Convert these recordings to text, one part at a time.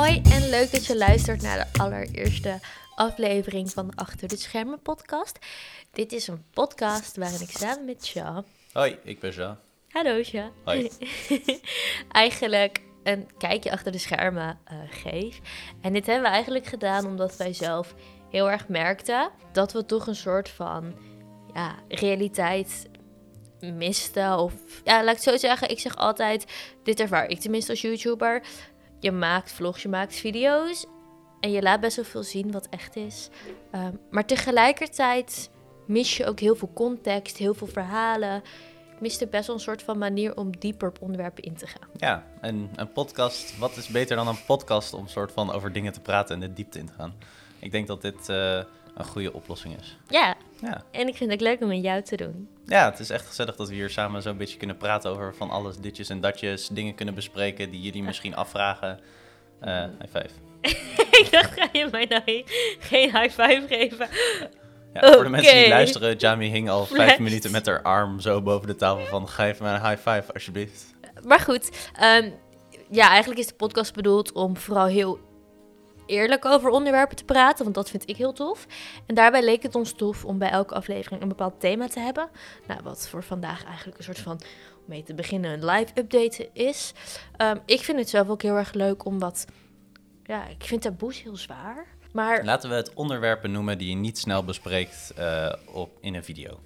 Hoi en leuk dat je luistert naar de allereerste aflevering van de Achter de Schermen podcast. Dit is een podcast waarin ik samen met Sja, Hoi, ik ben Jean. hallo Sja, Hoi. eigenlijk een kijkje achter de schermen eh, geef. En dit hebben we eigenlijk gedaan omdat wij zelf heel erg merkten dat we toch een soort van ja, realiteit misten. Of ja, laat ik het zo zeggen, ik zeg altijd, dit ervaar ik tenminste als YouTuber. Je maakt vlogs, je maakt video's en je laat best wel veel zien wat echt is. Ehm, maar tegelijkertijd mis je ook heel veel context, heel veel verhalen. Ik miste best wel een soort van manier om dieper op onderwerpen in te gaan. Ja, en een podcast, wat is beter dan een podcast om soort van over dingen te praten en de diepte in te gaan? Ik denk dat dit eh, een goede oplossing is. Ja, Ja. en ik vind het leuk om met jou te doen. ja, het is echt gezellig dat we hier samen zo'n beetje kunnen praten over van alles, ditjes en datjes, dingen kunnen bespreken die jullie misschien afvragen. Eh high five. ik dacht, ga je mij nou geen- high five geven? Ja, Voor de mensen die luisteren, Jamie hing al vijf minuten met haar arm zo boven de tafel van even mij een high five alsjeblieft. Maar goed, ehm, ja, eigenlijk is de podcast bedoeld om vooral heel eerlijk over onderwerpen te praten, want dat vind ik heel tof. En daarbij leek het ons tof om bij elke aflevering een bepaald thema te hebben. Nou, wat voor vandaag eigenlijk een soort van, om mee te beginnen, een live update is. Ehm, ik vind het zelf ook heel erg leuk om wat, ja, ik vind taboes heel zwaar. Maar Laten we het onderwerp benoemen die je niet snel bespreekt eh, op, in een video.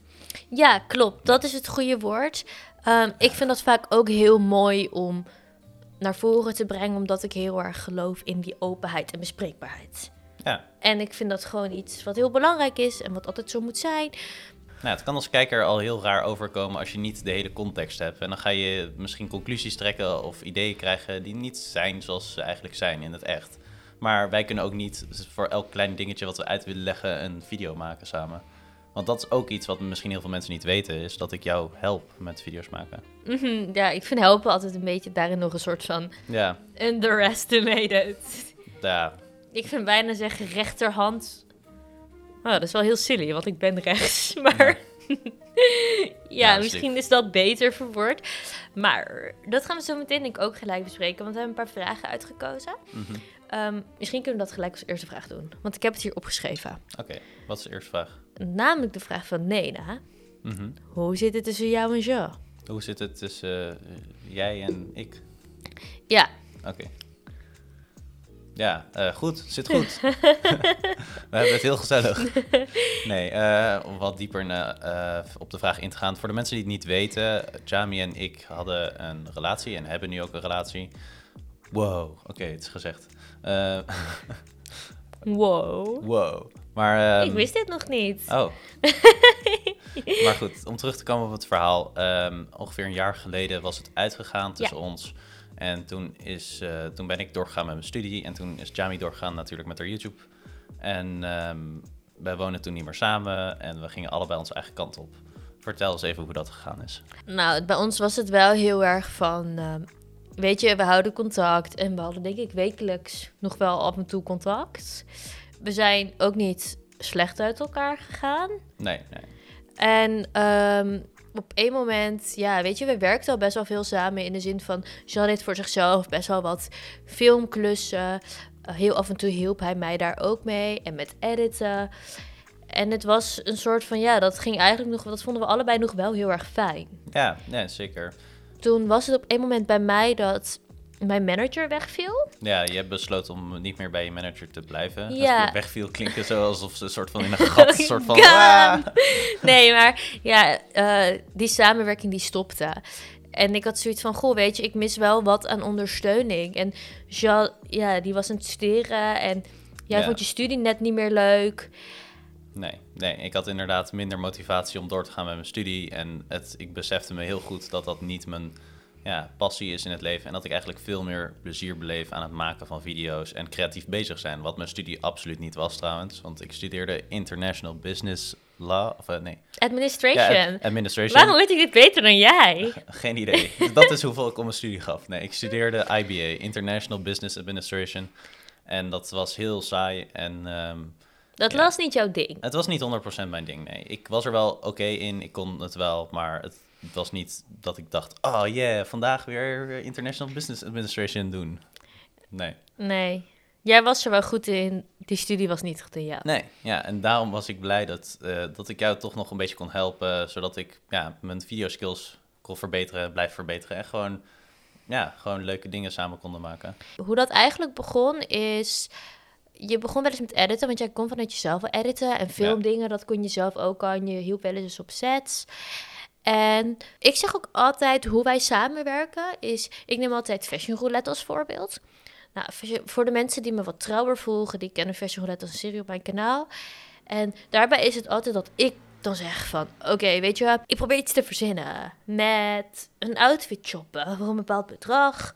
Ja, klopt. Dat is het goede woord. Ehm, ik vind dat vaak ook heel mooi om naar voren te brengen, omdat ik heel erg geloof in die openheid en bespreekbaarheid. Ja, En ik vind dat gewoon iets wat heel belangrijk is en wat altijd zo moet zijn. Nou, het kan als kijker al heel raar overkomen als je niet de hele context hebt. En dan ga je misschien conclusies trekken of ideeën krijgen die niet zijn zoals ze eigenlijk zijn in het echt. Maar wij kunnen ook niet voor elk klein dingetje wat we uit willen leggen een video maken samen. Want dat is ook iets wat misschien heel veel mensen niet weten, is dat ik jou help met video's maken. Mhm, ja, ik vind helpen altijd een beetje daarin nog een soort van Ja, underestimated. ja, Ik vind bijna zeggen rechterhand. Oh, dat is wel heel silly, want ik ben rechts. Maar ja, Ja, misschien is dat beter verwoord. Maar dat gaan we zo meteen denk ik ook gelijk bespreken, want we hebben een paar vragen uitgekozen. mhm. Ehm, misschien kunnen we dat gelijk als eerste vraag doen, want ik heb het hier opgeschreven. oké. Wat is de eerste vraag? Namelijk de vraag van Nena. Mhm. Hoe zit het tussen jou en Jo? Hoe zit het tussen eh, jij en ik? Ja, Oké. Ja, eh, goed. Zit goed. We hebben het heel gezellig. Nee, eh, om wat dieper op de vraag in te gaan. Voor de mensen die het niet weten, Jami en ik hadden een relatie en hebben nu ook een relatie. Wow, oké, het is gezegd. Eh, wow. wow. Maar, ehm, ik wist dit nog niet. Oh. maar goed, om terug te komen op het verhaal. ehm, ongeveer een jaar geleden was het uitgegaan tussen ons. En toen, is, eh, toen ben ik doorgegaan met mijn studie. En toen is Jami doorgegaan natuurlijk met haar YouTube. En ehm, wij wonen toen niet meer samen. En we gingen allebei onze eigen kant op. Vertel eens even hoe dat gegaan is. Nou, bij ons was het wel heel erg van. Weet je, we houden contact. En we hadden, denk ik, wekelijks nog wel af en toe contact. We zijn ook niet slecht uit elkaar gegaan. Nee, nee. En ehm, op één moment, ja, weet je, we werkten al best wel veel samen. In de zin van, Jean deed voor zichzelf best wel wat filmklussen. Eh, heel af en toe hielp hij mij daar ook mee. En met editen. En het was een soort van, ja, dat ging eigenlijk nog, dat vonden we allebei nog wel heel erg fijn. Ja, nee, zeker. Toen was het op een moment bij mij dat mijn manager wegviel. Ja, je hebt besloten om niet meer bij je manager te blijven. Ja. wegviel klinken zo alsof ze een soort van in een gat, soort van... "Ah." Nee, maar ja, eh, die samenwerking die stopte. En ik had zoiets van, goh, weet je, ik mis wel wat aan ondersteuning. En Jean, ja, die was aan het studeren en jij Ja. vond je studie net niet meer leuk. Nee, nee, ik had inderdaad minder motivatie om door te gaan met mijn studie. En het, ik besefte me heel goed dat dat niet mijn ja, passie is in het leven. En dat ik eigenlijk veel meer plezier beleef aan het maken van video's en creatief bezig zijn. Wat mijn studie absoluut niet was trouwens. Want ik studeerde International Business Law. Of eh, nee, Administration. ja, ad- Administration. Waarom weet ik dit beter dan jij? Geen idee. Dat is hoeveel ik om mijn studie gaf. Nee, ik studeerde IBA, International Business Administration. En dat was heel saai en... ehm, Dat Ja. was niet jouw ding. Het was niet 100% mijn ding, nee. Ik was er wel oké in, ik kon het wel, maar het was niet dat ik dacht, oh yeah, vandaag weer International Business Administration doen. Nee. Nee. Jij was er wel goed in. Die studie was niet goed in jou. Nee, ja, en daarom was ik blij dat, eh, dat ik jou toch nog een beetje kon helpen, zodat ik ja, mijn videoskills kon verbeteren, blijf verbeteren en gewoon, ja, gewoon leuke dingen samen konden maken. Hoe dat eigenlijk begon is... Je begon wel eens met editen, want jij kon vanuit jezelf wel editen. En filmdingen, dat kon je zelf ook al. Je hielp wel eens op sets. En ik zeg ook altijd hoe wij samenwerken is... Ik neem altijd Fashion Roulette als voorbeeld. Nou, voor de mensen die me wat trouwer volgen... die kennen Fashion Roulette als een serie op mijn kanaal. En daarbij is het altijd dat ik dan zeg van... Oké, weet je wat, ik probeer iets te verzinnen. Met een outfit shoppen voor een bepaald bedrag.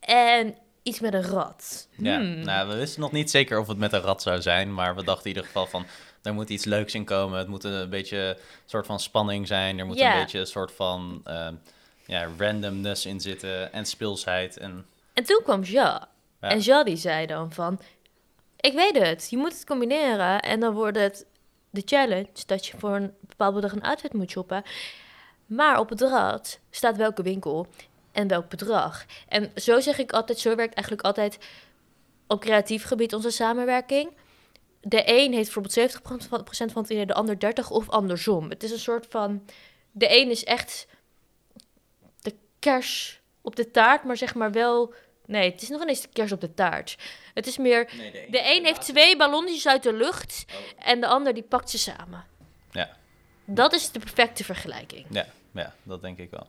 En iets met een rat. Ja, Hmm. nou, we wisten nog niet zeker of het met een rat zou zijn, maar we dachten in ieder geval van, er moet iets leuks in komen. Het moet een beetje een soort van spanning zijn, er moet Ja. een beetje een soort van ehm, ja, randomness in zitten en speelsheid. En, En toen kwam Ja. Ja. En Ja die zei dan van... Ik weet het, je moet het combineren. En dan wordt het de challenge dat je voor een bepaald bedrag een outfit moet shoppen. Maar op het rad staat welke winkel en welk bedrag. En zo zeg ik altijd, zo werkt eigenlijk altijd op creatief gebied onze samenwerking. De een heeft bijvoorbeeld 70% van, procent van het idee, de ander 30 of andersom. Het is een soort van... De een is echt de kers op de taart, maar zeg maar wel... Nee, het is nog ineens de kers op de taart. Het is meer... De een heeft twee ballonnetjes uit de lucht en de ander die pakt ze samen. Ja. Dat is de perfecte vergelijking. Ja, ja, dat denk ik wel.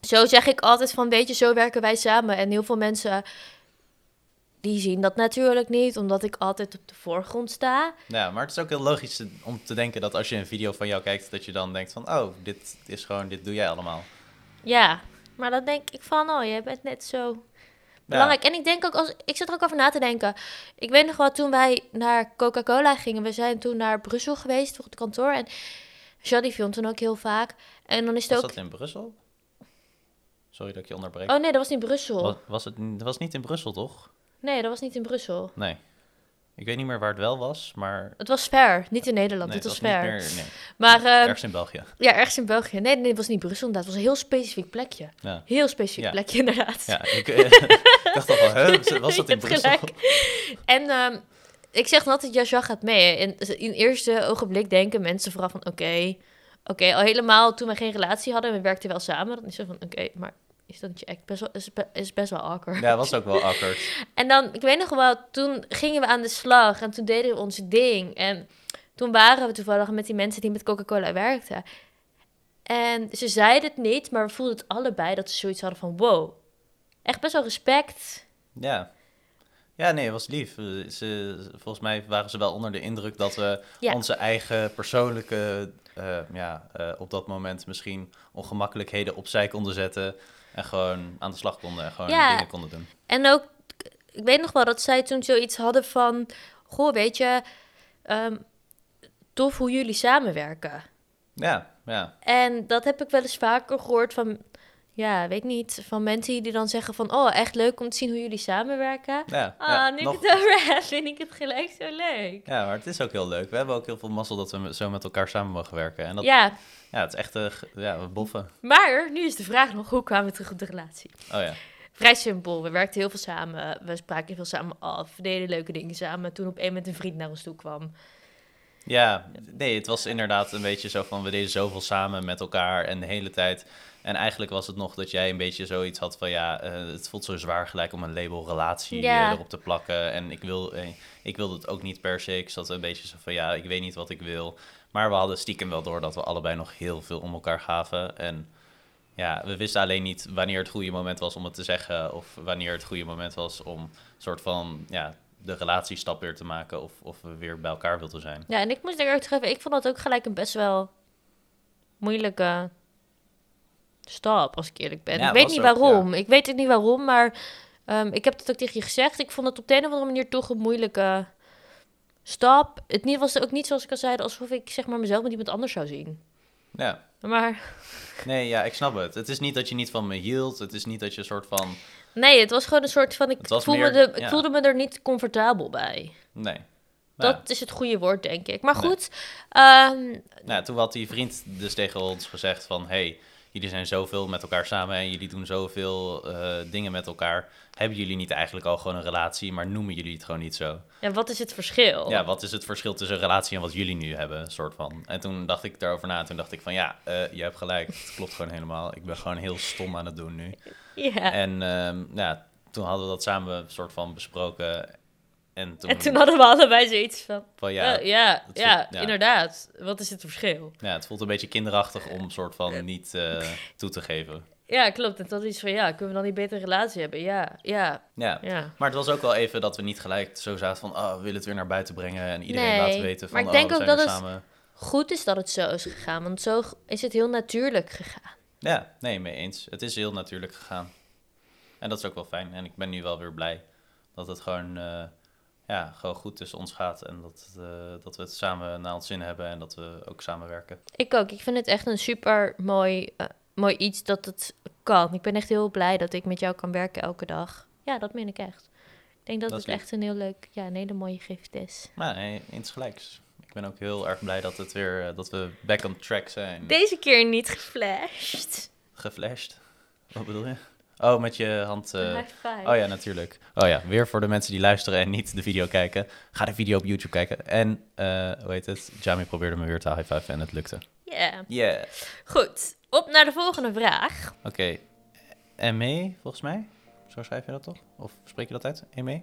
Zo zeg ik altijd van, weet je, zo werken wij samen. En heel veel mensen, die zien dat natuurlijk niet, omdat ik altijd op de voorgrond sta. Ja, maar het is ook heel logisch te- om te denken dat als je een video van jou kijkt, dat je dan denkt van, oh, dit is gewoon, dit doe jij allemaal. Ja, maar dan denk ik van, oh, jij bent net zo belangrijk. En ik denk ook, als, ik zit er ook over na te denken. Ik weet nog wel, toen wij naar Coca-Cola gingen, we zijn toen naar Brussel geweest voor het kantoor. En Jody film toen ook heel vaak. En dan is het Was ook... dat in Brussel? Sorry dat ik je onderbreek. Oh nee, dat was niet Brussel. Was, was het, dat was niet in Brussel, toch? Nee, dat was niet in Brussel. Nee. Ik weet niet meer waar het wel was, maar... Het was ver, niet in Nederland, nee, het was ver. meer- nee, Maar ehm, ergens in België. ja, ergens in België. Nee, nee, het was niet Brussel inderdaad. Het was een heel specifiek plekje. Ja. Heel specifiek Ja. plekje inderdaad. Ja, ik, eh, dacht al van, was dat in Brussel? gelijk. En ehm, ik zeg altijd, Jasja gaat mee. In het eerste ogenblik denken mensen vooral van, oké, oké, al helemaal toen we geen relatie hadden, we werkten wel samen. Dan is het van, oké, maar is dat niet je echt best wel, is, is best wel awkward. Ja, was ook wel awkward. En dan, ik weet nog wel, toen gingen we aan de slag en toen deden we ons ding. En toen waren we toevallig met die mensen die met Coca-Cola werkten. En ze zeiden het niet, maar we voelden het allebei dat ze zoiets hadden van, wow, echt best wel respect. Ja. Ja, nee, het was lief. Eh, Ze, volgens mij waren ze wel onder de indruk dat we Ja. onze eigen persoonlijke, eh, ja, eh, op dat moment misschien ongemakkelijkheden opzij konden zetten. En gewoon aan de slag konden en gewoon Ja. dingen konden doen. En ook, ik weet nog wel dat zij toen zoiets hadden van, goh, weet je, ehm, tof hoe jullie samenwerken. Ja, ja. En dat heb ik wel eens vaker gehoord van, ja, weet niet, van mensen die dan zeggen van, oh, echt leuk om te zien hoe jullie samenwerken. Ja, Ah, ja, nu nog- ik het over heb, vind ik het gelijk zo leuk. ja, maar het is ook heel leuk. We hebben ook heel veel mazzel dat we met- zo met elkaar samen mogen werken. En dat, ja, Ja, het is echt, eh, ja, we boffen. maar nu is de vraag nog, hoe kwamen we terug op de relatie? Oh ja. Vrij simpel, we werkten heel veel samen, we spraken veel samen af, we deden leuke dingen samen. Toen op een moment een vriend naar ons toe kwam. Ja, nee, het was inderdaad een beetje zo van we deden zoveel samen met elkaar en de hele tijd. En eigenlijk was het nog dat jij een beetje zoiets had van ja, eh, het voelt zo zwaar gelijk om een label relatie eh, erop te plakken. En ik, wil, eh, ik wilde het ook niet per se. Ik zat een beetje zo van ja, ik weet niet wat ik wil. Maar we hadden stiekem wel door dat we allebei nog heel veel om elkaar gaven. En ja, we wisten alleen niet wanneer het goede moment was om het te zeggen. Of wanneer het goede moment was om soort van ja, de relatiestap weer te maken. Of, of we weer bij elkaar wilden zijn. Ja, en ik moest er ook terug ik vond dat ook gelijk een best wel moeilijke stap, als ik eerlijk ben. Ja, ik weet niet ook, waarom. Ik weet het niet waarom, maar ehm, ik heb het ook tegen je gezegd. Ik vond het op de een of andere manier toch een moeilijke stap. Het niet, was ook niet zoals ik al zei, alsof ik zeg maar mezelf met iemand anders zou zien. Ja, Maar Nee, ja, ik snap het. Het is niet dat je niet van me hield. Het is niet dat je een soort van... nee, het was gewoon een soort van, ik, voelde, meer- de, ik voelde me er niet comfortabel bij. Nee. Dat is het goede woord, denk ik. Maar Nee. goed, ehm, Nou, toen had die vriend dus tegen ons gezegd van... hey, jullie zijn zoveel met elkaar samen en jullie doen zoveel eh, dingen met elkaar. Hebben jullie niet eigenlijk al gewoon een relatie, maar noemen jullie het gewoon niet zo? Ja, wat is het verschil? Ja, wat is het verschil tussen een relatie en wat jullie nu hebben, soort van? En toen dacht ik daarover na. Toen dacht ik van ja, eh, je hebt gelijk. Het klopt gewoon helemaal. Ik ben gewoon heel stom aan het doen nu. Ja. En ehm, ja, toen hadden we dat samen soort van besproken. En toen, En toen hadden we allebei zoiets van... van Ja, ja, ja, ja, ja. inderdaad. Wat is het verschil? ja, het voelt een beetje kinderachtig om soort van niet eh, toe te geven. Ja, klopt. En toen iets van, ja, kunnen we dan niet beter een relatie hebben? Ja, ja, Ja. ja. Maar het was ook wel even dat we niet gelijk zo zaten van, oh, we willen het weer naar buiten brengen en iedereen Nee, laten weten van, maar ik denk oh, we ook dat het- samen. Goed is dat het zo is gegaan, want zo is het heel natuurlijk gegaan. Ja, nee, mee eens. Het is heel natuurlijk gegaan. En dat is ook wel fijn. En ik ben nu wel weer blij dat het gewoon, eh, ja, gewoon goed tussen ons gaat. En dat, eh, dat we het samen naar ons zin hebben en dat we ook samenwerken. Ik ook. Ik vind het echt een super mooi, eh, mooi iets dat het kan. Ik ben echt heel blij dat ik met jou kan werken elke dag. Ja, dat meen ik echt. Ik denk dat, Dat het echt een heel leuk, ja, een hele mooie gift is. Maar nee, insgelijks. Ik ben ook heel erg blij dat, het weer, eh, dat we back on track zijn. Deze keer niet geflasht. Geflasht. Wat bedoel je? Oh, met je hand... high five. Oh ja, natuurlijk. Oh ja, weer voor de mensen die luisteren en niet de video kijken. Ga de video op YouTube kijken. En, eh, hoe heet het? Jamie probeerde me weer te high-five en het lukte. Ja. Yeah. Goed, op naar de volgende vraag. Oké. Eme, volgens mij? Zo schrijf je dat toch? Of spreek je dat uit? Eme?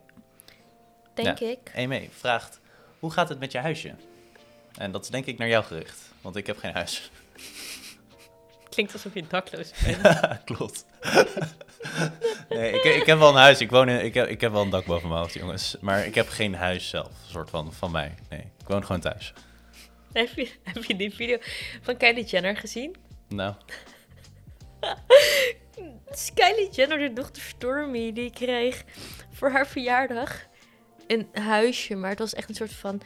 Denk Ja. ik. Eme vraagt, hoe gaat het met je huisje? En dat is denk ik naar jou gericht, want ik heb geen huis. Klinkt alsof je dakloos bent. Klopt. nee, ik, ik heb wel een huis. Ik, woon in, ik, heb, ik heb wel een dak boven mijn hoofd, jongens. Maar ik heb geen huis zelf, een soort van, van mij. Nee, ik woon gewoon thuis. heb, je, heb je die video van Kylie Jenner gezien? Nou, Kylie Jenner, de dochter Stormy, die kreeg voor haar verjaardag een huisje. Maar het was echt een soort van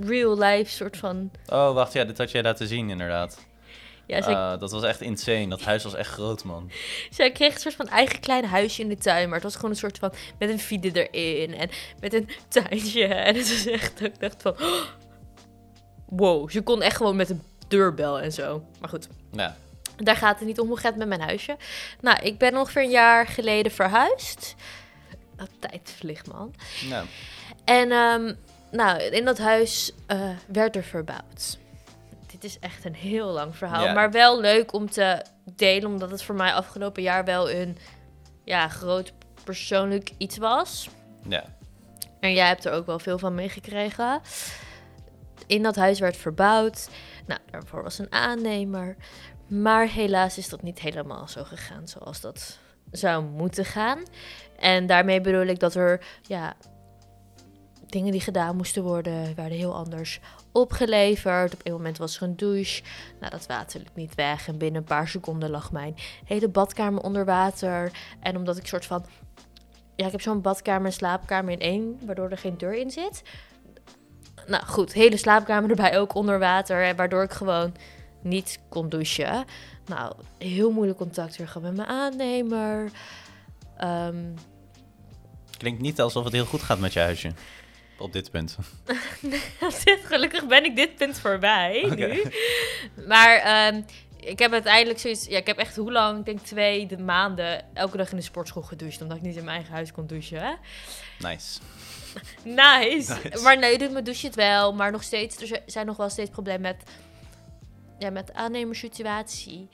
real life, soort van... oh wacht, ja, dit had jij laten zien inderdaad. Ja, zij, Ah, dat was echt insane. Dat huis was echt groot, man. zij kreeg een soort van eigen klein huisje in de tuin. Maar het was gewoon een soort van met een vide erin en met een tuintje. En het was echt, dat ik dacht van... oh, wow, ze kon echt gewoon met een deurbel en zo. Maar goed, Ja, Daar gaat het niet om. Hoe gaat het met mijn huisje? Nou, ik ben ongeveer een jaar geleden verhuisd. Oh, tijd vliegt, man. nou, En ehm, nou, in dat huis eh, werd er verbouwd. Dit is echt een heel lang verhaal. Ja. Maar wel leuk om te delen, omdat het voor mij afgelopen jaar wel een ja, groot persoonlijk iets was. ja. En jij hebt er ook wel veel van meegekregen. In dat huis werd verbouwd. Nou, daarvoor was een aannemer. Maar helaas is dat niet helemaal zo gegaan zoals dat zou moeten gaan. En daarmee bedoel ik dat er, ja, dingen die gedaan moesten worden, werden heel anders opgeleverd. Op een moment was er een douche. Nou, dat water liep niet weg. En binnen een paar seconden lag mijn hele badkamer onder water. En omdat ik soort van ja, ik heb zo'n badkamer en slaapkamer in één, waardoor er geen deur in zit. Nou goed, hele slaapkamer erbij ook onder water, hè, waardoor ik gewoon niet kon douchen. Nou, heel moeilijk contact weer met mijn aannemer. Ehm, Klinkt niet alsof het heel goed gaat met je huisje. Op dit punt. gelukkig ben ik dit punt voorbij nu. Maar ehm, ik heb uiteindelijk zoiets... Ja, ik heb echt hoe lang? Ik denk twee de maanden elke dag in de sportschool gedoucht. Omdat ik niet in mijn eigen huis kon douchen. Hè? Nice. Nice. Nice. Maar nee, doet me douche het wel. Maar nog steeds, er zijn nog wel steeds problemen met, ja, met de aannemerssituatie.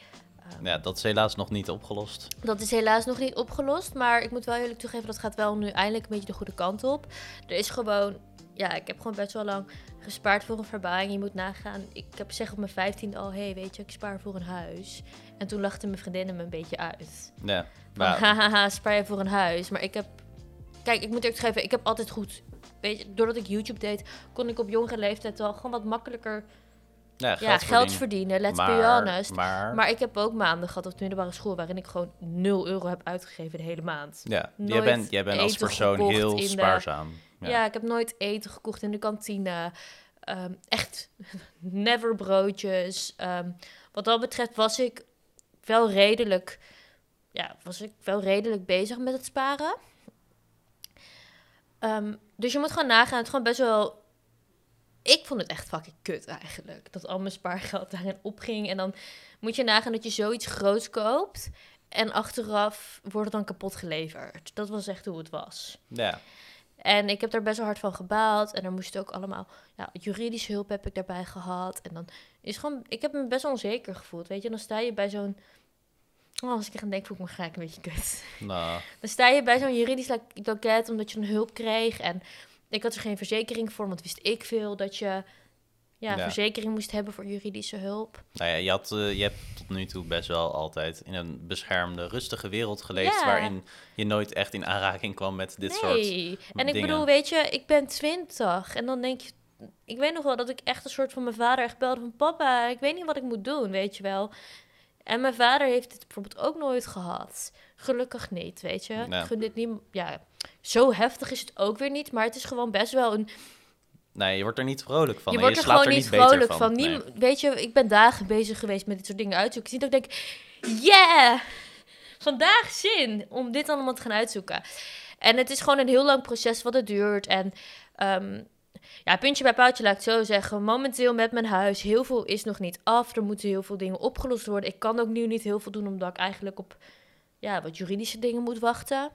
Ja, dat is helaas nog niet opgelost. Dat is helaas nog niet opgelost. Maar ik moet wel eerlijk toegeven, dat gaat wel nu eindelijk een beetje de goede kant op. Er is gewoon, ja, ik heb gewoon best wel lang gespaard voor een verbouwing. Je moet nagaan, ik heb gezegd op mijn vijftiende al, hey, weet je, ik spaar voor een huis. En toen lachten mijn vriendinnen me een beetje uit. Ja, Van, maar hahaha, spaar je voor een huis. Maar ik heb... Kijk, ik moet eerlijk geven, ik heb altijd goed... Weet je, doordat ik YouTube deed, kon ik op jongere leeftijd wel gewoon wat makkelijker ja, ja, geld, verdienen. Let's be honest. Maar, Maar ik heb ook maanden gehad op de middelbare school waarin ik gewoon 0 euro heb uitgegeven de hele maand. ja, jij bent, jij bent als persoon heel de- spaarzaam. Ja. Ja. ik heb nooit eten gekocht in de kantine. Ehm, echt never broodjes. Ehm, wat dat betreft was ik wel redelijk, ja, was ik wel redelijk bezig met het sparen. Ehm, dus je moet gewoon nagaan. Het is gewoon best wel ik vond het echt fucking kut eigenlijk. Dat al mijn spaargeld daarin opging. En dan moet je nagaan dat je zoiets groots koopt. En achteraf wordt het dan kapot geleverd. Dat was echt hoe het was. Ja, En ik heb daar best wel hard van gebaald. En er moest ook allemaal... Ja, juridische hulp heb ik daarbij gehad. En dan is gewoon... Ik heb me best onzeker gevoeld, weet je. Dan sta je bij zo'n... Oh, als ik er aan denk, voel ik me gelijk een beetje kut. nou, Dan sta je bij zo'n juridisch lo- loket omdat je een hulp kreeg. En ik had er geen verzekering voor, want wist ik veel dat je ja, Ja. verzekering moest hebben voor juridische hulp. nou ja, je, had, eh, je hebt tot nu toe best wel altijd in een beschermde, rustige wereld geleefd... Ja. waarin je nooit echt in aanraking kwam met dit soort... nee. En ik dingen. bedoel, weet je, ik ben twintig. En dan denk je... Ik weet nog wel dat ik echt een soort van mijn vader echt belde van... Papa, ik weet niet wat ik moet doen, weet je wel. En mijn vader heeft dit bijvoorbeeld ook nooit gehad. Gelukkig niet, weet je. Ik gun dit niet... Ja, zo heftig is het ook weer niet. Maar het is gewoon best wel een Nee, je wordt er niet vrolijk van. je wordt je er slaapt gewoon er niet vrolijk van. van. Nee. Weet je, ik ben dagen bezig geweest met dit soort dingen uitzoeken. Ik zie dat ik denk, yeah, vandaag zin om dit allemaal te gaan uitzoeken. En het is gewoon een heel lang proces wat het duurt. En ehm, ja, puntje bij paaltje laat ik het zo zeggen. Momenteel met mijn huis, heel veel is nog niet af. Er moeten heel veel dingen opgelost worden. Ik kan ook nu niet heel veel doen, omdat ik eigenlijk op ja, wat juridische dingen moet wachten.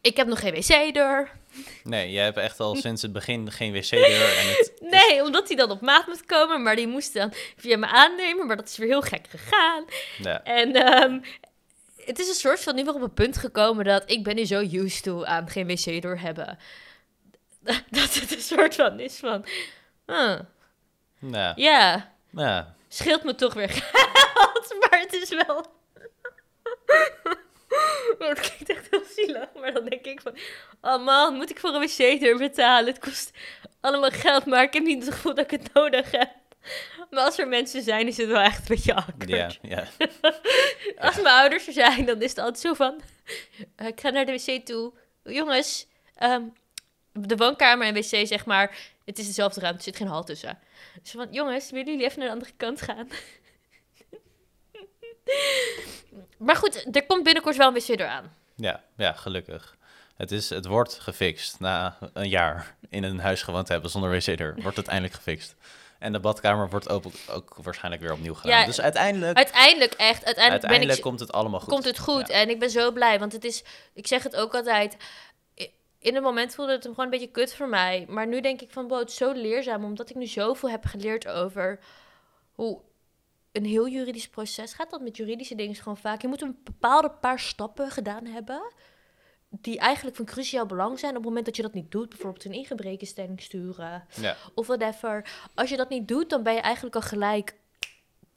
Ik heb nog geen wc-deur. Nee, jij hebt echt al sinds het begin geen wc-deur. En het, Nee, omdat hij dan op maat moet komen, maar die moest dan via me aannemen, maar dat is weer heel gek gegaan. ja, En ehm, het is een soort van nu weer op een punt gekomen dat ik ben nu zo used to aan geen wc door hebben. Dat het een soort van is van, huh, ja, ja, ja. scheelt me toch weer geld, maar het is wel... Oh, het klinkt echt heel zielig, maar dan denk ik van... Oh man, moet ik voor een wc-deur betalen? Het kost allemaal geld, maar ik heb niet het gevoel dat ik het nodig heb. Maar als er mensen zijn, is het wel echt een beetje awkward. Ja, ja. Als mijn ouders er zijn, dan is het altijd zo van... eh, ik ga naar de wc toe. Jongens, ehm, de woonkamer en wc, zeg maar... Het is dezelfde ruimte, er zit geen hal tussen. Dus van, jongens, willen jullie even naar de andere kant gaan? maar goed, er komt binnenkort wel een wc door aan. Ja, ja, gelukkig. Het, is, het wordt gefixt. Na een jaar in een huis gewoond te hebben zonder wc-deur, wordt het eindelijk gefixt. En de badkamer wordt ook, ook waarschijnlijk weer opnieuw gedaan. Ja, dus uiteindelijk, Uiteindelijk, echt, uiteindelijk, uiteindelijk ben ik... komt het allemaal goed. komt het goed. Ja. En ik ben zo blij, want het is, ik zeg het ook altijd. In het moment voelde het hem gewoon een beetje kut voor mij. Maar nu denk ik van, wow, het is zo leerzaam. Omdat ik nu zoveel heb geleerd over hoe een heel juridisch proces gaat. Dat met juridische dingen is gewoon vaak. Je moet een bepaalde paar stappen gedaan hebben. Die eigenlijk van cruciaal belang zijn. Op het moment dat je dat niet doet. Bijvoorbeeld een ingebrekenstelling sturen. Ja. Of whatever. Als je dat niet doet, dan ben je eigenlijk al gelijk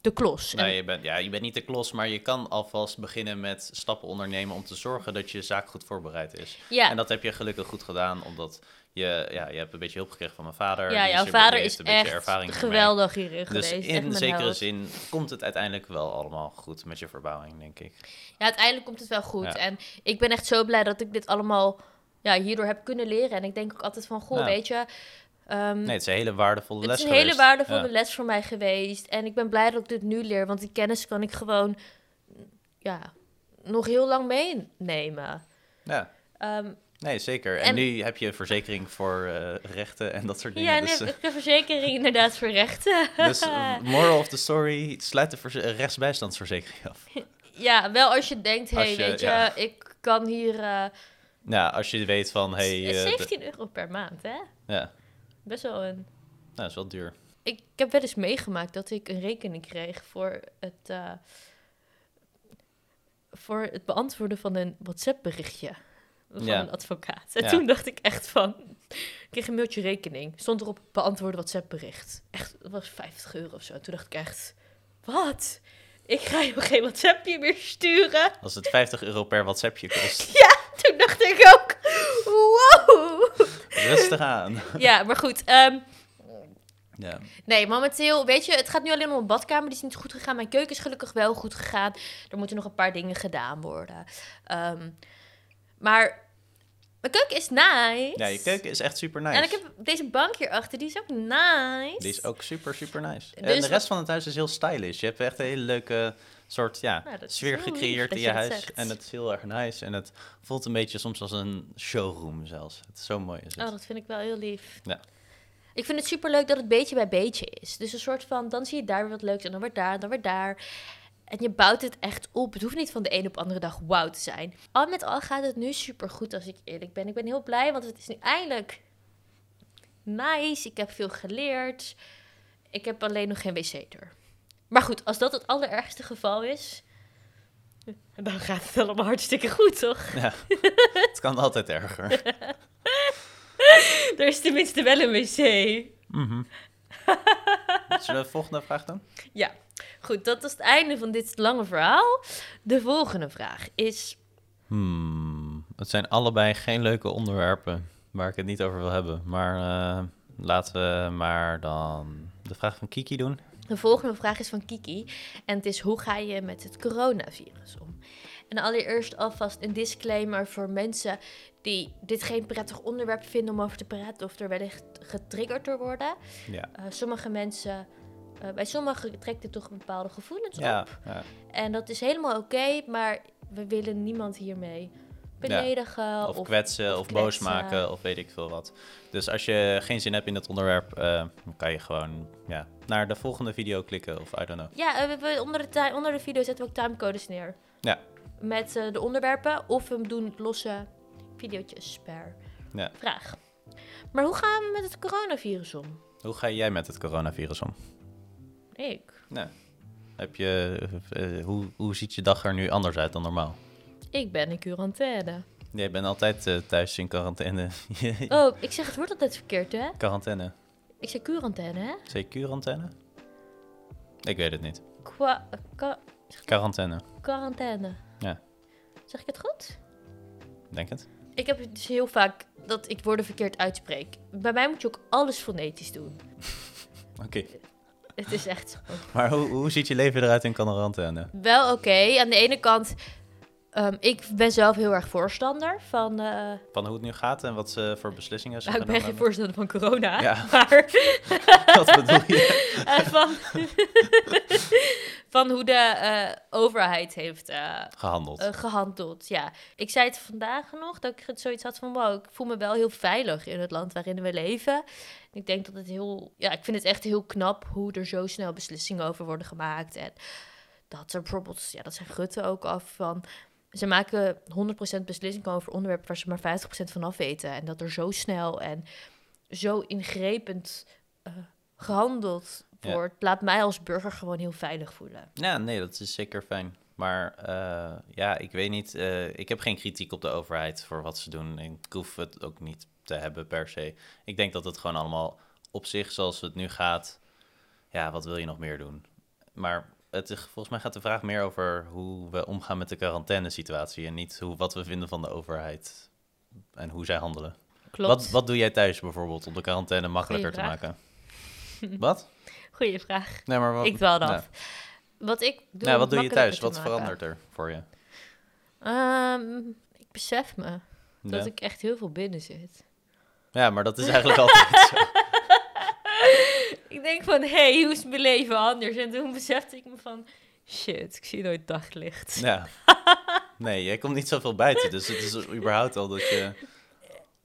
de klos. En- Nee, je bent, ja, je bent niet de klos, maar je kan alvast beginnen met stappen ondernemen om te zorgen dat je zaak goed voorbereid is. ja. En dat heb je gelukkig goed gedaan, omdat je, ja, je hebt een beetje hulp gekregen van mijn vader. Ja, jouw er- vader is een echt ervaring geweldig hierin Dus geweest. in zekere zin komt het uiteindelijk wel allemaal goed met je verbouwing, denk ik. Ja, uiteindelijk komt het wel goed. Ja. En ik ben echt zo blij dat ik dit allemaal ja, hierdoor heb kunnen leren. En ik denk ook altijd van, goh, Ja. weet je... ehm, Nee, het is een hele waardevolle het les is een hele waardevolle Ja. les voor mij geweest. En ik ben blij dat ik dit nu leer. Want die kennis kan ik gewoon ja, nog heel lang meenemen. Ja, Ehm, nee, zeker. En, En- nu heb je verzekering voor eh, rechten en dat soort dingen. ja, dus, heb eh, ik een verzekering inderdaad voor rechten. dus eh, moral of the story, sluit de verze- rechtsbijstandsverzekering af. ja, wel als je denkt, hé, hey, je- weet je, ja. ik kan hier... eh Ja, als je weet van, hey, het is eh, de- 17 euro per maand, hè? ja, Best wel een... nou, dat is wel duur. Ik, ik heb wel eens meegemaakt dat ik een rekening kreeg voor het, eh, voor het beantwoorden van een WhatsApp-berichtje van Ja. een advocaat. En Ja. toen dacht ik echt van, ik kreeg een mailtje rekening, stond erop beantwoorden WhatsApp-bericht. Echt, dat was 50 euro of zo. Toen dacht ik echt, wat? Ik ga je geen WhatsAppje meer sturen. Als het 50 euro per WhatsAppje kost, Toen dacht ik ook, wow. rustig aan. Ja, maar goed. ehm, Ja. Nee, momenteel, weet je, het gaat nu alleen om een badkamer. Die is niet goed gegaan. Mijn keuken is gelukkig wel goed gegaan. Er moeten nog een paar dingen gedaan worden. Ehm, maar mijn keuken is nice. ja, je keuken is echt super nice. En ik heb deze bank hierachter, die is ook nice. Die is ook super, super nice. en Dus de rest van het huis is heel stylish. Je hebt echt een hele leuke soort ja, Nou, sfeer gecreëerd in je huis. zegt. En het is heel erg nice. En het voelt een beetje soms als een showroom zelfs. Het is zo mooi. Is het. Oh, dat vind ik wel heel lief. Ja. ik vind het superleuk dat het beetje bij beetje is. Dus een soort van, dan zie je daar weer wat leuks en dan weer daar en dan weer daar. En je bouwt het echt op. Het hoeft niet van de een op de andere dag wauw te zijn. Al met al gaat het nu super goed als ik eerlijk ben. Ik ben heel blij, want het is nu eindelijk nice. Ik heb veel geleerd. Ik heb alleen nog geen wc-deur. Maar goed, als dat het allerergste geval is, dan gaat het allemaal hartstikke goed, toch? Ja, het kan altijd erger. er is tenminste wel een wc. Mhm. Zullen we de volgende vraag doen? Ja, goed, dat is het einde van dit lange verhaal. De volgende vraag is... Hmm, het zijn allebei geen leuke onderwerpen waar ik het niet over wil hebben. Maar eh, laten we maar dan de vraag van Kiki doen. De volgende vraag is van Kiki. En het is, hoe ga je met het coronavirus om? En allereerst alvast een disclaimer voor mensen die dit geen prettig onderwerp vinden om over te praten of er wellicht getriggerd door worden. Ja. Uh, sommige mensen, uh, bij sommigen trekt dit toch bepaalde gevoelens Ja, op. ja. En dat is helemaal oké, maar we willen niemand hiermee beledigen. Of, kwetsen, of, boos kwetsen. maken, of weet ik veel wat. Dus als je geen zin hebt in het onderwerp, eh, dan kan je gewoon ja, naar de volgende video klikken of I don't know. Ja, eh, we, we- onder, de onder de video zetten we ook timecodes neer. Ja. Met de onderwerpen. Of we doen losse video's per Ja. vraag. Maar hoe gaan we met het coronavirus om? Hoe ga jij met het coronavirus om? Ik. Nou, heb je, eh, hoe, hoe ziet je dag er nu anders uit dan normaal? Ik ben in quarantaine. Jij bent altijd eh, thuis in quarantaine. Oh, ik zeg het woord altijd verkeerd, hè? quarantaine. Ik zeg quarantaine, hè? Zeg je quarantaine? Ik weet het niet. Qua, qua- Quarantaine, quarantaine. Ja. Zeg ik het goed? denk het. Ik heb dus heel vaak dat ik woorden verkeerd uitspreek. Bij mij moet je ook alles fonetisch doen. Oké. Het is echt zo. Maar hoe, hoe ziet je leven eruit in quarantaine? Wel oké. Aan de ene kant, ehm, ik ben zelf heel erg voorstander van. eh, Van hoe het nu gaat en wat ze voor beslissingen ze nou, ik ben geen voorstander van corona. Ja. Maar? Wat bedoel je? eh, van, van hoe de eh, overheid heeft eh, Gehandeld. eh, gehandeld. Ja, ik zei het vandaag nog dat ik het zoiets had van: wow, ik voel me wel heel veilig in het land waarin we leven. Ik denk dat het heel, ja, ik vind het echt heel knap hoe er zo snel beslissingen over worden gemaakt. En dat er bijvoorbeeld, ja, dat zijn Rutte ook af van. Ze maken 100% beslissingen over onderwerpen waar ze maar 50% van af weten. En dat er zo snel en zo ingrijpend eh, gehandeld Wordt, laat mij als burger gewoon heel veilig voelen. Ja, nee, dat is zeker fijn. Maar eh, ja, ik weet niet. eh, ik heb geen kritiek op de overheid voor wat ze doen. En ik hoef het ook niet te hebben per se. Ik denk dat het gewoon allemaal op zich, zoals het nu gaat. Ja, wat wil je nog meer doen? Maar het is, volgens mij gaat de vraag meer over hoe we omgaan met de quarantainesituatie. En niet hoe, wat we vinden van de overheid en hoe zij handelen. Klopt. Wat, wat doe jij thuis bijvoorbeeld om de quarantaine makkelijker te maken? wat? Goeie vraag. Nee, maar wat, Ik nou, af. Wat ik doe, nou, om wat doe je thuis? Wat maken. verandert er voor je? Ehm, ik besef me dat ik echt heel veel binnen zit. Ja, maar dat is eigenlijk altijd zo. Ik denk van, hé, hey, hoe is mijn leven anders? En toen besefte ik me van, shit, ik zie nooit daglicht. Ja. Nee, jij komt niet zoveel buiten, dus het is überhaupt al dat je...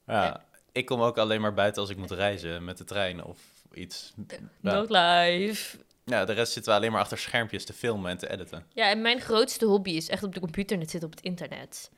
Ja, ik kom ook alleen maar buiten als ik moet reizen met de trein of iets. Ja. Not live. Ja, de rest zitten we alleen maar achter schermpjes te filmen en te editen. Ja, en mijn grootste hobby is echt op de computer net zitten op het internet.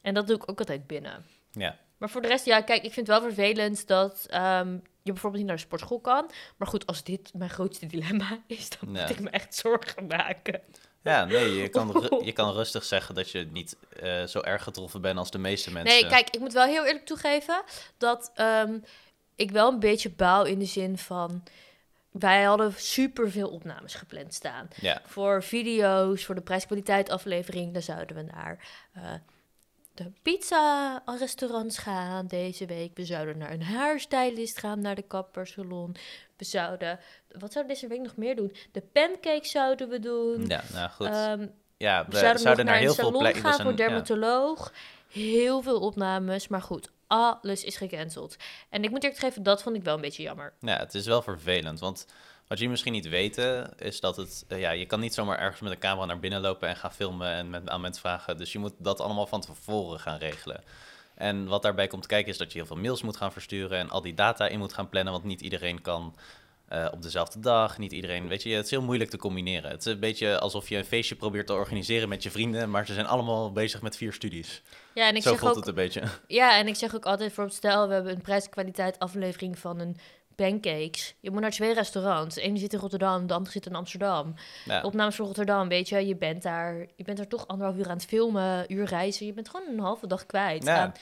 En dat doe ik ook altijd binnen. Ja, Maar voor de rest, ja, kijk, ik vind het wel vervelend dat ehm, je bijvoorbeeld niet naar de sportschool kan. Maar goed, als dit mijn grootste dilemma is, dan Ja. moet ik me echt zorgen maken. ja nee, je kan, je kan rustig zeggen dat je niet eh, zo erg getroffen bent als de meeste mensen. Nee, kijk, ik moet wel heel eerlijk toegeven dat ehm, ik wel een beetje baal in de zin van... Wij hadden super veel opnames gepland staan. Ja, Voor video's, voor de prijskwaliteit aflevering, daar zouden we naar eh, de pizza-restaurants gaan deze week. We zouden naar een haarstylist gaan, naar de kappersalon. We zouden, wat zouden we deze week nog meer doen? De pancakes zouden we doen. ja nou goed. Ehm, ja, we we zouden, naar naar heel een veel salon plekken... gaan voor ja. dermatoloog. Heel veel opnames, maar goed, alles is gecanceld. En ik moet eerlijk geven, dat vond ik wel een beetje jammer. Ja, het is wel vervelend, want wat jullie misschien niet weten, is dat het, eh, ja, je kan niet zomaar ergens met een camera naar binnen lopen en gaan filmen en met, aan mensen vragen. Dus je moet dat allemaal van tevoren gaan regelen. En wat daarbij komt kijken is dat je heel veel mails moet gaan versturen en al die data in moet gaan plannen, want niet iedereen kan eh, op dezelfde dag. Niet iedereen, weet je, het is heel moeilijk te combineren. Het is een beetje alsof je een feestje probeert te organiseren met je vrienden, maar ze zijn allemaal bezig met vier studies. Ja, en ik Zo zeg voelt ook, het een beetje. ja, en ik zeg ook altijd voor stel, we hebben een prijskwaliteit aflevering van een pancakes. Je moet naar twee restaurants. De ene zit in Rotterdam, de andere zit in Amsterdam. Ja, Opnames voor Rotterdam, weet je, je bent daar, je bent daar toch anderhalf uur aan het filmen, uur reizen. Je bent gewoon een halve dag kwijt Ja. aan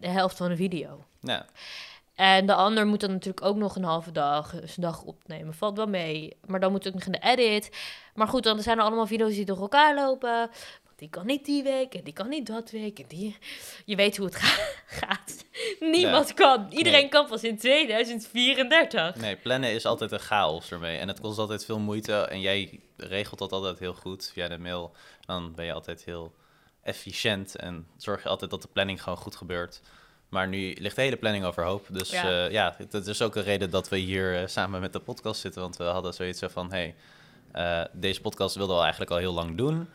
de helft van een video. ja. En de ander moet dan natuurlijk ook nog een halve dag, dus een dag opnemen. Valt wel mee. Maar dan moet ook nog in de edit. Maar goed, dan zijn er allemaal video's die door elkaar lopen. Want die kan niet die week en die kan niet dat week. En die... Je weet hoe het ga- gaat. Niemand kan. Iedereen Nee. kan pas in 2034. Nee, plannen is altijd een chaos ermee. En het kost altijd veel moeite. En jij regelt dat altijd heel goed via de mail. Dan ben je altijd heel efficiënt. En zorg je altijd dat de planning gewoon goed gebeurt. Maar nu ligt de hele planning overhoop. Dus Ja. ja, ja dat is ook een reden dat we hier eh, samen met de podcast zitten. Want we hadden zoiets van, hey, eh, deze podcast wilden we eigenlijk al heel lang doen.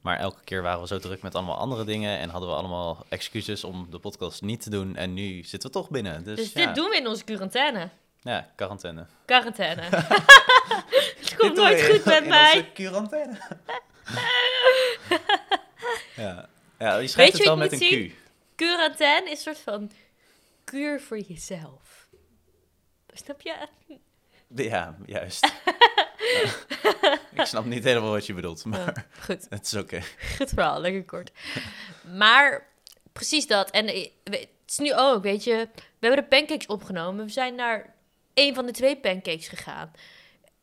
Maar elke keer waren we zo druk met allemaal andere dingen. En hadden we allemaal excuses om de podcast niet te doen. En nu zitten we toch binnen. Dus, Dus ja, dit doen we in onze quarantaine. ja, quarantaine. Quarantaine. het komt nooit we goed met in mij. onze quarantaine. ja. ja, je schrijft het wel met een Q. Quarantaine is een soort van kuur voor jezelf. Snap je? Ja, juist. Ik snap niet helemaal wat je bedoelt, maar goed. het is oké. Goed verhaal, lekker kort. Maar precies dat. En eh, het is nu ook, weet je, we hebben de pancakes opgenomen. We zijn naar een van de twee pancakes gegaan.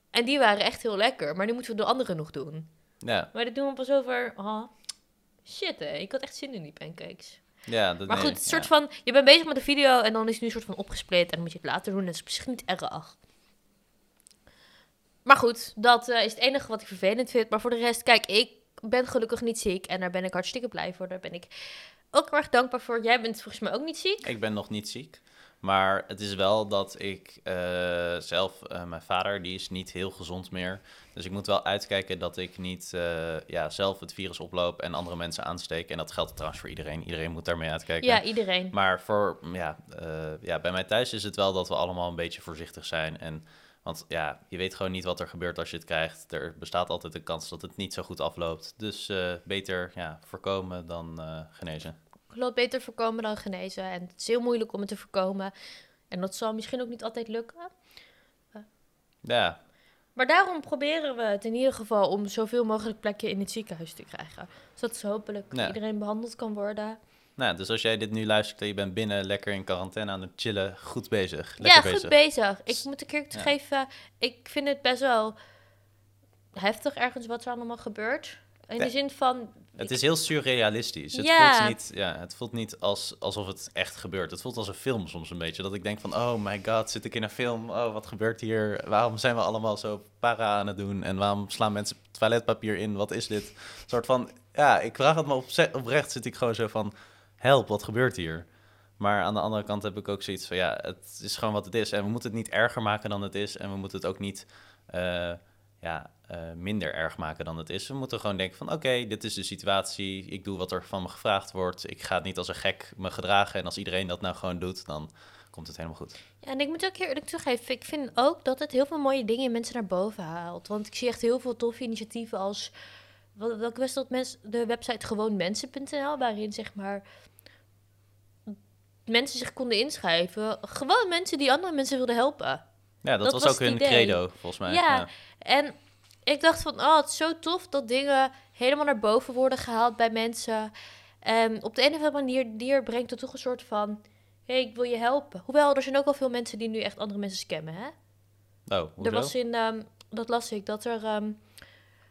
En die waren echt heel lekker, maar nu moeten we de andere nog doen. Ja, Maar dat doen we pas over. Oh, shit, hè. Ik had echt zin in die pancakes. Ja, dat Maar goed, ja. soort van. Je bent bezig met de video en dan is het nu een soort van opgesplit. En dan moet je het later doen. En dat is misschien niet erg. Maar goed, dat eh, is het enige wat ik vervelend vind. Maar voor de rest, kijk, ik ben gelukkig niet ziek. En daar ben ik hartstikke blij voor. Daar ben ik ook heel erg dankbaar voor. Jij bent volgens mij ook niet ziek. Ik ben nog niet ziek. Maar het is wel dat ik eh, zelf, eh, mijn vader, die is niet heel gezond meer. Dus ik moet wel uitkijken dat ik niet eh, ja, zelf het virus oploop en andere mensen aansteek. En dat geldt trouwens voor iedereen. Iedereen moet daarmee uitkijken. Ja, iedereen. Maar voor, ja, ja, bij mij thuis is het wel dat we allemaal een beetje voorzichtig zijn. En, want ja, je weet gewoon niet wat er gebeurt als je het krijgt. Er bestaat altijd de kans dat het niet zo goed afloopt. Dus beter ja, voorkomen dan genezen. Het beter voorkomen dan genezen. En het is heel moeilijk om het te voorkomen. En dat zal misschien ook niet altijd lukken. Ja, Maar daarom proberen we het in ieder geval om zoveel mogelijk plekken in het ziekenhuis te krijgen. Zodat zo hopelijk Ja. iedereen behandeld kan worden. nou, dus als jij dit nu luistert en je bent binnen lekker in quarantaine aan het chillen, goed bezig. Lekker ja, goed bezig. Ik moet een keer Ja. geven, ik vind het best wel heftig ergens wat er allemaal gebeurt. In Ja. de zin van... Het is heel surrealistisch. Het voelt niet, ja, het voelt niet als, alsof het echt gebeurt. Het voelt als een film soms een beetje. Dat ik denk van, oh my god, zit ik in een film? Oh, wat gebeurt hier? Waarom zijn we allemaal zo para aan het doen? En waarom slaan mensen toiletpapier in? Wat is dit? Een soort van, ja, ik vraag het me op, oprecht. Zit ik gewoon zo van, help, wat gebeurt hier? Maar aan de andere kant heb ik ook zoiets van, ja, het is gewoon wat het is. En we moeten het niet erger maken dan het is. En we moeten het ook niet... eh, ja, eh, minder erg maken dan het is. We moeten gewoon denken van oké, dit is de situatie. Ik doe wat er van me gevraagd wordt. Ik ga het niet als een gek me gedragen. En als iedereen dat nou gewoon doet, dan komt het helemaal goed. Ja, en ik moet ook eerlijk toegeven, ik vind ook dat het heel veel mooie dingen in mensen naar boven haalt. Want ik zie echt heel veel toffe initiatieven als... Wel- Welke was dat? Mens, de website gewoonmensen.nl, waarin zeg maar mensen zich konden inschrijven. Gewoon mensen die andere mensen wilden helpen. Ja, dat, Dat was, was ook hun idee. credo, volgens mij. Ja. En ik dacht van, oh, het is zo tof dat dingen helemaal naar boven worden gehaald bij mensen. En op de een of andere manier die brengt het toch een soort van, hé, hey, ik wil je helpen. Hoewel, er zijn ook wel veel mensen die nu echt andere mensen scammen, hè? Oh, hoezo? Er was in, ehm, dat las ik, dat er ehm,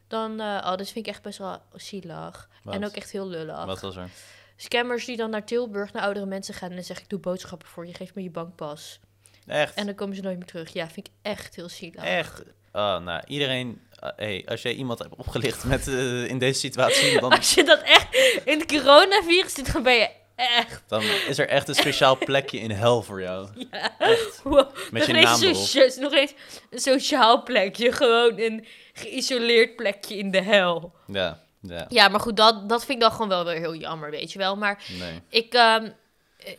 dan, eh, oh, dat vind ik echt best wel zielig. Wat? En ook echt heel lullig. Wat was er? Scammers die dan naar Tilburg, naar oudere mensen gaan en dan zeggen, ik doe boodschappen voor je, geef me je bankpas. Echt? En dan komen ze nooit meer terug. Ja, vind ik echt heel zielig. Echt? Oh, nou, iedereen... eh, hey, als jij iemand hebt opgelicht met, eh, in deze situatie, dan, Als je dat echt in het coronavirus zit, dan ben je echt... dan is er echt een speciaal plekje in hel voor jou. Ja. Echt. Wow. Met je nog, naam erop. socia- nog eens een sociaal plekje. Gewoon een geïsoleerd plekje in de hel. Ja. Ja, Ja, maar goed, dat, dat vind ik dan gewoon wel weer heel jammer, weet je wel. Maar nee. ik, ehm,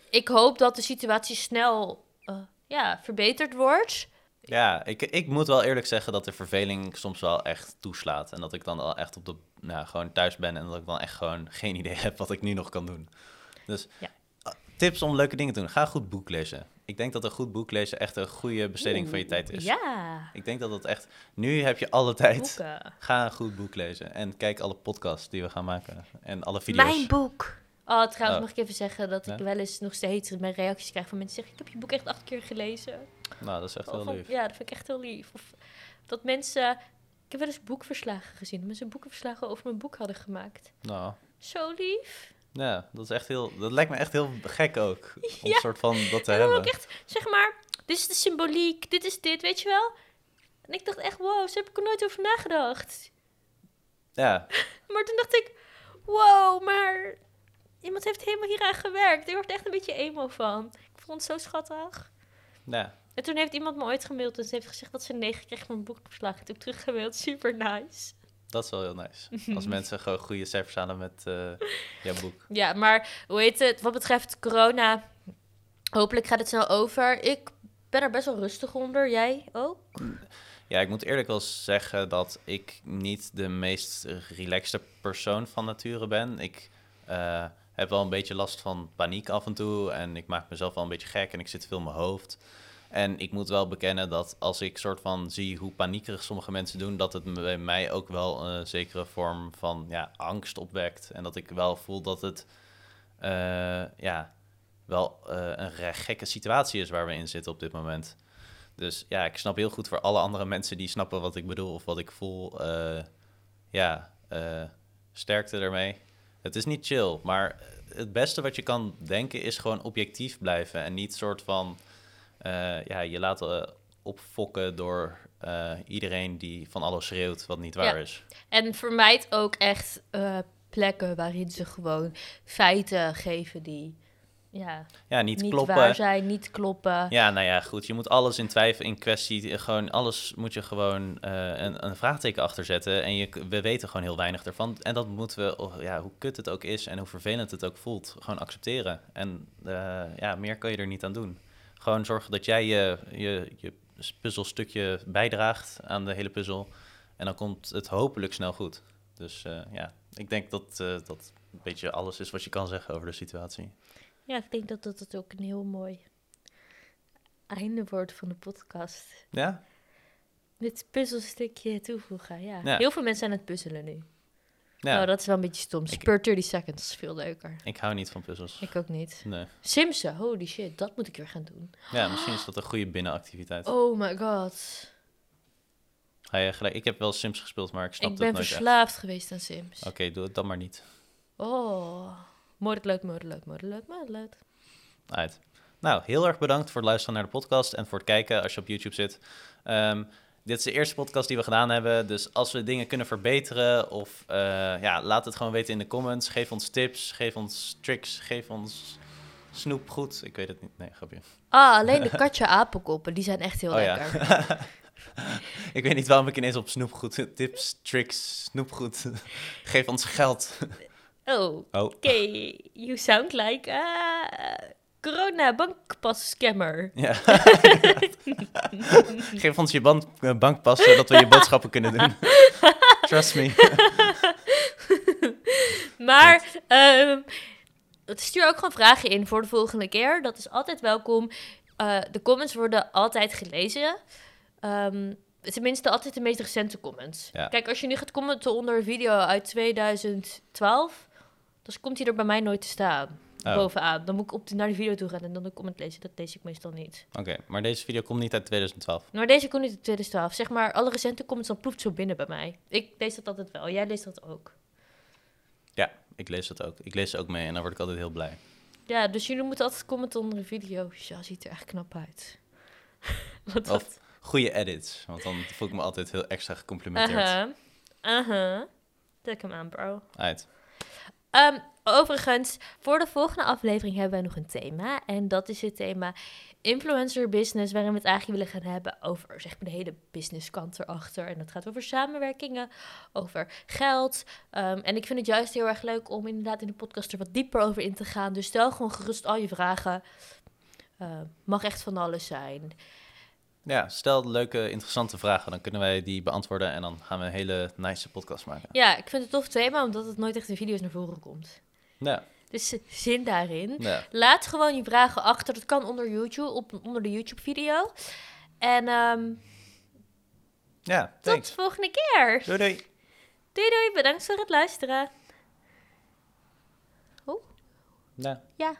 ik hoop dat de situatie snel eh, ja, verbeterd wordt. Ja, ik, ik moet wel eerlijk zeggen dat de verveling soms wel echt toeslaat. En dat ik dan al echt op de, nou, gewoon thuis ben en dat ik dan echt gewoon geen idee heb wat ik nu nog kan doen. Dus Ja. uh, tips om leuke dingen te doen. Ga een goed boek lezen. Ik denk dat een goed boek lezen echt een goede besteding van je tijd is. Ja, Ik denk dat dat echt... Nu heb je alle tijd. boeken. Ga een goed boek lezen. En kijk alle podcasts die we gaan maken. En alle video's. Mijn boek. Oh, trouwens Oh. mag ik even zeggen dat ik Ja? wel eens nog steeds mijn reacties krijg van mensen die zeggen... ik heb je boek echt acht keer gelezen. Nou, dat is echt Of heel lief. Ja, dat vind ik echt heel lief. Of dat mensen... Ik heb wel eens boekverslagen gezien. Mensen boekenverslagen over mijn boek hadden gemaakt. Nou, Zo lief. ja, dat is echt heel... Dat lijkt me echt heel gek ook. Om Ja. een soort van dat te En dan hebben. ook echt, zeg maar, dit is de symboliek, dit is dit, weet je wel? En ik dacht echt, wow, zo heb ik er nooit over nagedacht. Ja, Maar toen dacht ik, wow, maar iemand heeft helemaal hieraan gewerkt. Ik word echt een beetje emo van. Ik vond het zo schattig. ja. En toen heeft iemand me ooit gemaild en ze heeft gezegd dat ze een 9 kreeg van een boekverslag. Ik heb teruggemaild, super nice. Dat is wel heel nice. Als mensen gewoon goede cijfers halen met eh, jouw boek. Ja, maar hoe heet het? Wat betreft corona, hopelijk gaat het snel over. Ik ben er best wel rustig onder. Jij ook? Ja, ik moet eerlijk wel zeggen dat ik niet de meest relaxte persoon van nature ben. Ik eh, heb wel een beetje last van paniek af en toe. En ik maak mezelf wel een beetje gek en ik zit veel in mijn hoofd. En ik moet wel bekennen dat als ik soort van zie hoe paniekerig sommige mensen doen, dat het bij mij ook wel een zekere vorm van ja, angst opwekt. En dat ik wel voel dat het eh, ja, wel eh, een gekke situatie is waar we in zitten op dit moment. Dus ja, ik snap heel goed voor alle andere mensen die snappen wat ik bedoel of wat ik voel. eh, ja, sterkte ermee. Het is niet chill, maar het beste wat je kan denken is gewoon objectief blijven. En niet soort van eh, ja, je laten opfokken door eh, iedereen die van alles schreeuwt wat niet waar Ja. is. En vermijd ook echt eh, plekken waarin ze gewoon feiten geven die ja, Ja, niet, niet kloppen. waar zijn, niet kloppen. Ja, nou ja, goed. Je moet alles in twijfel, in kwestie, gewoon alles moet je gewoon eh, een, een vraagteken achter zetten. En je, we weten gewoon heel weinig ervan. En dat moeten we, oh, ja, hoe kut het ook is en hoe vervelend het ook voelt, gewoon accepteren. En eh, ja, meer kan je er niet aan doen. Gewoon zorgen dat jij je, je, je puzzelstukje bijdraagt aan de hele puzzel. En dan komt het hopelijk snel goed. Dus eh, ja, ik denk dat dat een beetje alles is wat je kan zeggen over de situatie. Ja, ik denk dat dat het ook een heel mooi einde wordt van de podcast. Ja? Dit puzzelstukje toevoegen, ja. Ja. Heel veel mensen zijn aan het puzzelen nu. Ja, Oh, dat is wel een beetje stom. Ik- Spur 30 seconds is veel leuker. ik hou niet van puzzels. Ik ook niet. Nee. Simsen, holy shit, dat moet ik weer gaan doen. Ja, misschien is dat een goede binnenactiviteit. Oh my god. Ga je gelijk, ik heb wel Sims gespeeld, maar ik snap ik het ben nooit echt. verslaafd geweest aan Sims. Oké, doe het dan maar niet. Oh, moordleuk, moordleuk, moordleuk, moordleuk. Uit. Nou, heel erg bedankt voor het luisteren naar de podcast en voor het kijken als je op YouTube zit. Ehm, dit is de eerste podcast die we gedaan hebben, dus als we dingen kunnen verbeteren of eh, ja, laat het gewoon weten in de comments. Geef ons tips, geef ons tricks, geef ons snoepgoed. Ik weet het niet. Nee, grapje. Ah, alleen de katje apenkoppen, die zijn echt heel Oh ja. lekker. ik weet niet waarom ik ineens op snoepgoed tips, tricks, snoepgoed. geef ons geld. Oh, Oh. oké. You sound like a corona bankpas scammer. Ja. Geef ons je band, eh, bankpas, zodat we je boodschappen kunnen doen. Trust me. Maar ehm, stuur ook gewoon vragen in voor de volgende keer. Dat is altijd welkom. Eh, de comments worden altijd gelezen. Ehm, tenminste, altijd de meest recente comments. Ja. Kijk, als je nu gaat commenten onder een video uit 2012, dan komt hij er bij mij nooit te staan. Oh. Bovenaan. Dan moet ik op de, naar de video toe gaan en dan de comment lezen. Dat lees ik meestal niet. Oké, maar deze video komt niet uit 2012. Maar deze komt niet uit 2012. Zeg maar, alle recente comments, dan ploeft zo binnen bij mij. Ik lees dat altijd wel. Jij leest dat ook. Ja, ik lees dat ook. Ik lees ze ook mee en dan word ik altijd heel blij. Ja, dus jullie moeten altijd commenten onder een video. Ja, ziet er echt knap uit. Wat dat? Of goede edits, want dan voel ik me altijd heel extra gecomplimenteerd. Aha. Aha. Tik hem aan, bro. Uit. Ehm, overigens, voor de volgende aflevering hebben wij nog een thema. En dat is het thema influencer business, waarin we het eigenlijk willen gaan hebben over zeg maar, de hele businesskant erachter. En dat gaat over samenwerkingen, over geld. Ehm, en ik vind het juist heel erg leuk om inderdaad in de podcast er wat dieper over in te gaan. Dus stel gewoon gerust al je vragen. Uh, mag echt van alles zijn. Ja, stel leuke, interessante vragen. Dan kunnen wij die beantwoorden en dan gaan we een hele nice podcast maken. Ja, ik vind het tof thema, omdat het nooit echt in video's naar voren komt. Ja. Dus zin daarin. Ja. Laat gewoon je vragen achter. Dat kan onder YouTube, op, onder de YouTube-video. En um, ja, tot de volgende keer. Doei doei. Doei doei, bedankt voor het luisteren. Oh. Ja. Ja.